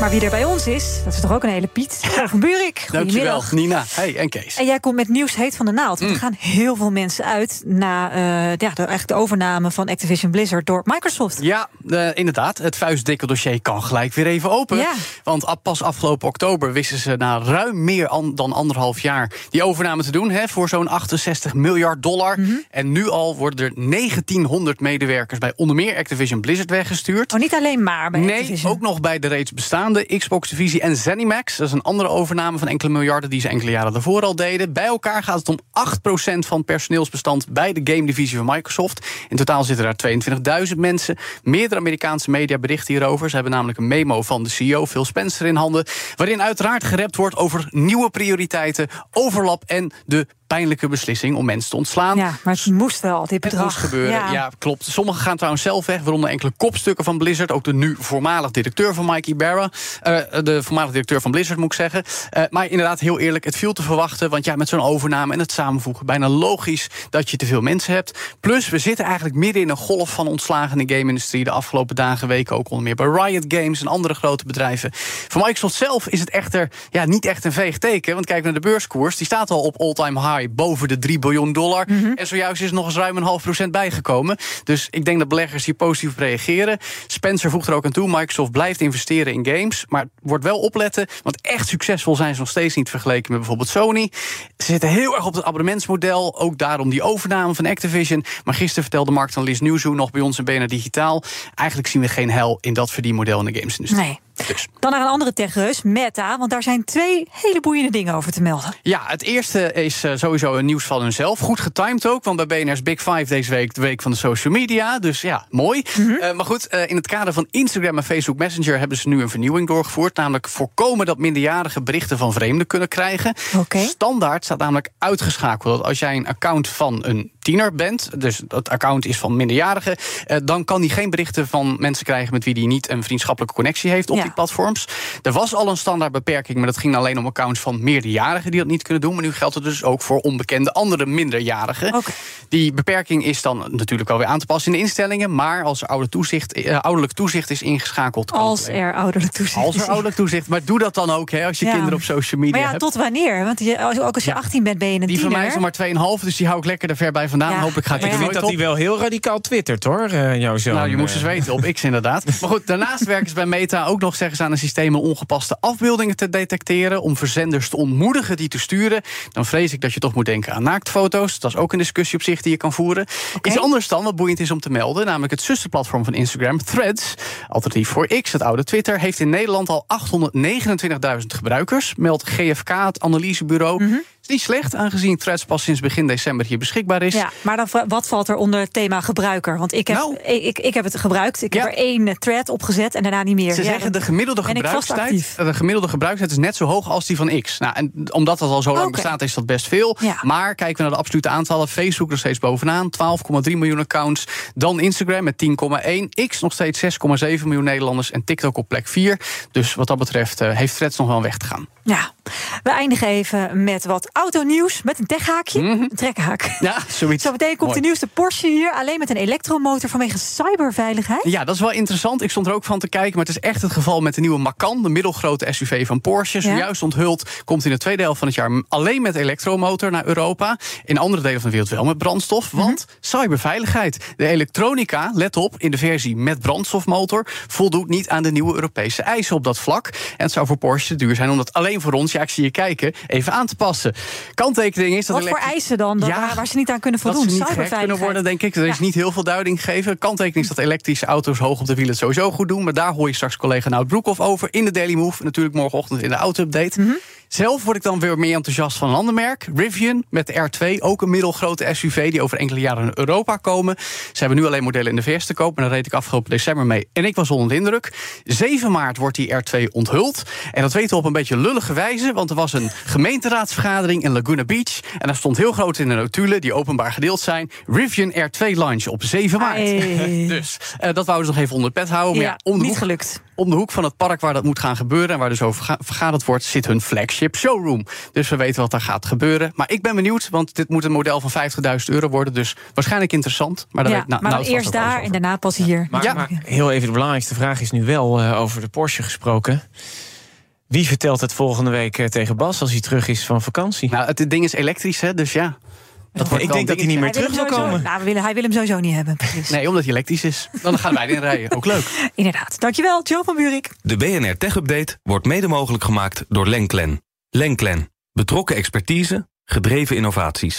Maar wie er bij ons is, dat is toch ook een hele Piet. van Buurik, Dankjewel. Nina. Hey, en Kees. En jij komt met nieuws heet van de naald. Want er gaan heel veel mensen uit na eh, ja, de, eigenlijk de overname van Activision Blizzard door Microsoft. Ja, eh, inderdaad. Het vuistdikke dossier kan gelijk weer even open. Ja. Want pas afgelopen oktober wisten ze na ruim meer an- dan anderhalf jaar die overname te doen hè, voor zo'n 68 miljard dollar. Mhm. En nu al worden er 1900 medewerkers bij onder meer Activision Blizzard weggestuurd. Oh, niet alleen maar bij Nee, Activision. ook nog bij de bestaande Xbox-divisie en ZeniMax. Dat is een andere overname van enkele miljarden die ze enkele jaren daarvoor al deden. Bij elkaar gaat het om 8% van personeelsbestand bij de game-divisie van Microsoft. In totaal zitten daar 22.000 mensen. Meerdere Amerikaanse media berichten hierover. Ze hebben namelijk een memo van de CEO Phil Spencer in handen. Waarin uiteraard gerept wordt over nieuwe prioriteiten, overlap en de pijnlijke beslissing om mensen te ontslaan. Ja, maar het moest wel, dit Het bedrag. moest gebeuren, ja. klopt. Sommigen gaan trouwens zelf weg, waaronder enkele kopstukken van Blizzard. Ook de nu voormalig directeur van Mikey Barra. eh, de voormalig directeur van Blizzard, moet ik zeggen. Eh, maar inderdaad, heel eerlijk, het viel te verwachten. Want ja, met zo'n overname en het samenvoegen... bijna logisch dat je te veel mensen hebt. Plus, we zitten eigenlijk midden in een golf van ontslagen in de game-industrie... de afgelopen dagen, weken ook onder meer bij Riot Games... en andere grote bedrijven. Voor Microsoft zelf is het echter ja, niet echt een veeg teken. Want kijk naar de beurskoers, die staat al op all-time high... boven de 3 biljoen dollar. En zojuist is nog eens ruim een half procent bijgekomen. Dus ik denk dat beleggers hier positief op reageren. Spencer voegt er ook aan toe, Microsoft blijft investeren in games... maar wordt wel opletten, want echt succesvol zijn ze nog steeds niet... vergeleken met bijvoorbeeld Sony. Ze zitten heel erg op het abonnementsmodel, ook daarom die overname van Activision. Maar gisteren vertelde marktanalist Newzoo nog bij ons in BNR Digitaal... eigenlijk zien we geen hel in dat verdienmodel in de gamesindustrie. Nee. Dus. Dan naar een andere techreus, Meta. Want daar zijn twee hele boeiende dingen over te melden. Ja, het eerste is eh, sowieso een nieuws van hunzelf. Goed getimed ook, want bij BNR's Big Five deze week... de week van de social media, dus ja, mooi. Eh, maar goed, eh, in het kader van Instagram en Facebook Messenger... hebben ze nu een vernieuwing doorgevoerd. Namelijk voorkomen dat minderjarigen berichten van vreemden kunnen krijgen. Oké. Standaard staat namelijk uitgeschakeld... dat als jij een account van een tiener bent... dus dat account is van minderjarigen... eh, dan kan die geen berichten van mensen krijgen... met wie die niet een vriendschappelijke connectie heeft op Ja. die platforms. Er was al een standaard beperking, maar dat ging alleen om accounts van meerderjarigen die dat niet kunnen doen. Maar nu geldt het dus ook voor onbekende andere minderjarigen. Die beperking is dan natuurlijk alweer aan te passen in de instellingen. Maar als er ouder toezicht, eh, ouderlijk toezicht is ingeschakeld. Als er ouderlijk toezicht Als er ouderlijk toezicht. Maar doe dat dan ook hè, als je Ja. kinderen op social media Maar ja, hebt. tot wanneer? Want je, als- ook als je Ja. 18 bent, ben je een Die van tiener. mij is maar 2,5, dus die hou ik lekker er ver bij vandaan. Ja. Ja. Ik vind dat hij wel heel radicaal twittert, hoor, eh, jouw zoon. Nou, je moest eens eh. weten, op X inderdaad. Maar goed, daarnaast werken ze bij Meta ook nog zeggen ze aan een systeem om ongepaste afbeeldingen te detecteren. Om verzenders te ontmoedigen die te sturen. Dan vrees ik dat je toch moet denken aan naaktfoto's. Dat is ook een discussie op zich die je kan voeren. Iets anders dan, wat boeiend is om te melden. Namelijk het zusterplatform van Instagram, Threads. Alternatief voor X, het oude Twitter. Heeft in Nederland al 829.000 gebruikers. Meldt GFK, het analysebureau. Mhm. Niet slecht, aangezien Threads pas sinds begin december hier beschikbaar is. Ja, maar dan, wat valt er onder het thema gebruiker? Want ik heb, Nou. ik, ik, ik heb het gebruikt. Ik Ja. heb er één eh, thread opgezet en daarna niet meer. Ze Ja, zeggen de gemiddelde gebruikstijd. actief. De gemiddelde gebruikstijd is net zo hoog als die van X. Nou, en omdat dat al zo lang bestaat, is dat best veel. Ja. Maar kijken we naar de absolute aantallen. Facebook nog steeds bovenaan, 12,3 miljoen accounts. Dan Instagram met 10,1. X nog steeds 6,7 miljoen Nederlanders. En TikTok op plek 4. Dus wat dat betreft eh, heeft Threads nog wel een weg te gaan. Ja, we eindigen even met wat autonieuws. Met een techhaakje, een trekhaak. Ja, zoiets. Zometeen komt Mhm. Mooi. de nieuwste Porsche hier. Alleen met een elektromotor vanwege cyberveiligheid. Ja, dat is wel interessant. Ik stond er ook van te kijken. Maar het is echt het geval met de nieuwe Macan, de middelgrote SUV van Porsche. Ja. Zojuist onthuld komt in de tweede helft van het jaar alleen met elektromotor naar Europa. In andere delen van de wereld wel met brandstof. Mhm. Want cyberveiligheid. De elektronica, let op, in de versie met brandstofmotor voldoet niet aan de nieuwe Europese eisen op dat vlak. En het zou voor Porsche duur zijn om dat voor ons, ja, ik zie je kijken, even aan te passen. Kanttekening is dat Wat voor eisen dan, dat- Ja, waar, ze niet aan kunnen dat voldoen? ze niet kunnen worden, denk ik. Er is Ja. niet heel veel duiding gegeven. Kanttekening is dat elektrische auto's hoog op de wielen het sowieso goed doen. Maar daar hoor je straks collega Nout Broekhoff over in de Daily Move. Natuurlijk morgenochtend in de auto-update. Mhm. Zelf word ik dan weer meer enthousiast van een ander merk. Rivian met de R2, ook een middelgrote SUV die over enkele jaren naar Europa komen. Ze hebben nu alleen modellen in de VS te koop. En daar reed ik afgelopen december mee. En ik was onder de indruk. 7 maart wordt die R2 onthuld. En dat weten we op een beetje lullige wijze. Want er was een gemeenteraadsvergadering in Laguna Beach. En daar stond heel groot in de notulen, die openbaar gedeeld zijn. Rivian R2 launch op 7 maart. Hey. dus uh, dat wouden ze nog even onder het pet houden. Maar Ja, ja, om de niet hoek- gelukt. om de hoek van het park waar dat moet gaan gebeuren... en waar dus over ga- vergaderd wordt, zit hun flagship showroom. Dus we weten wat daar gaat gebeuren. Maar ik ben benieuwd, want dit moet een model van 50.000 euro worden. Dus waarschijnlijk interessant. Maar, Ja, weet, nou, maar nou, eerst daar en daarna pas hier. Maar, Ja. maar heel even de belangrijkste vraag is nu wel eh, over de Porsche gesproken. Wie vertelt het volgende week eh, tegen Bas als hij terug is van vakantie? Nou, het ding is elektrisch, hè, dus ja. Dat ik denk dat hij niet meer terug hem wil sowieso- komen. Nou, we willen, hij wil hem sowieso niet hebben. precies. Nee, omdat hij elektrisch is. Dan gaan wij erin rijden. Ook leuk. Inderdaad. Dankjewel, Joe van Buurik. De BNR Tech Update wordt mede mogelijk gemaakt door Lenklen. Lenklen. Betrokken expertise, gedreven innovaties.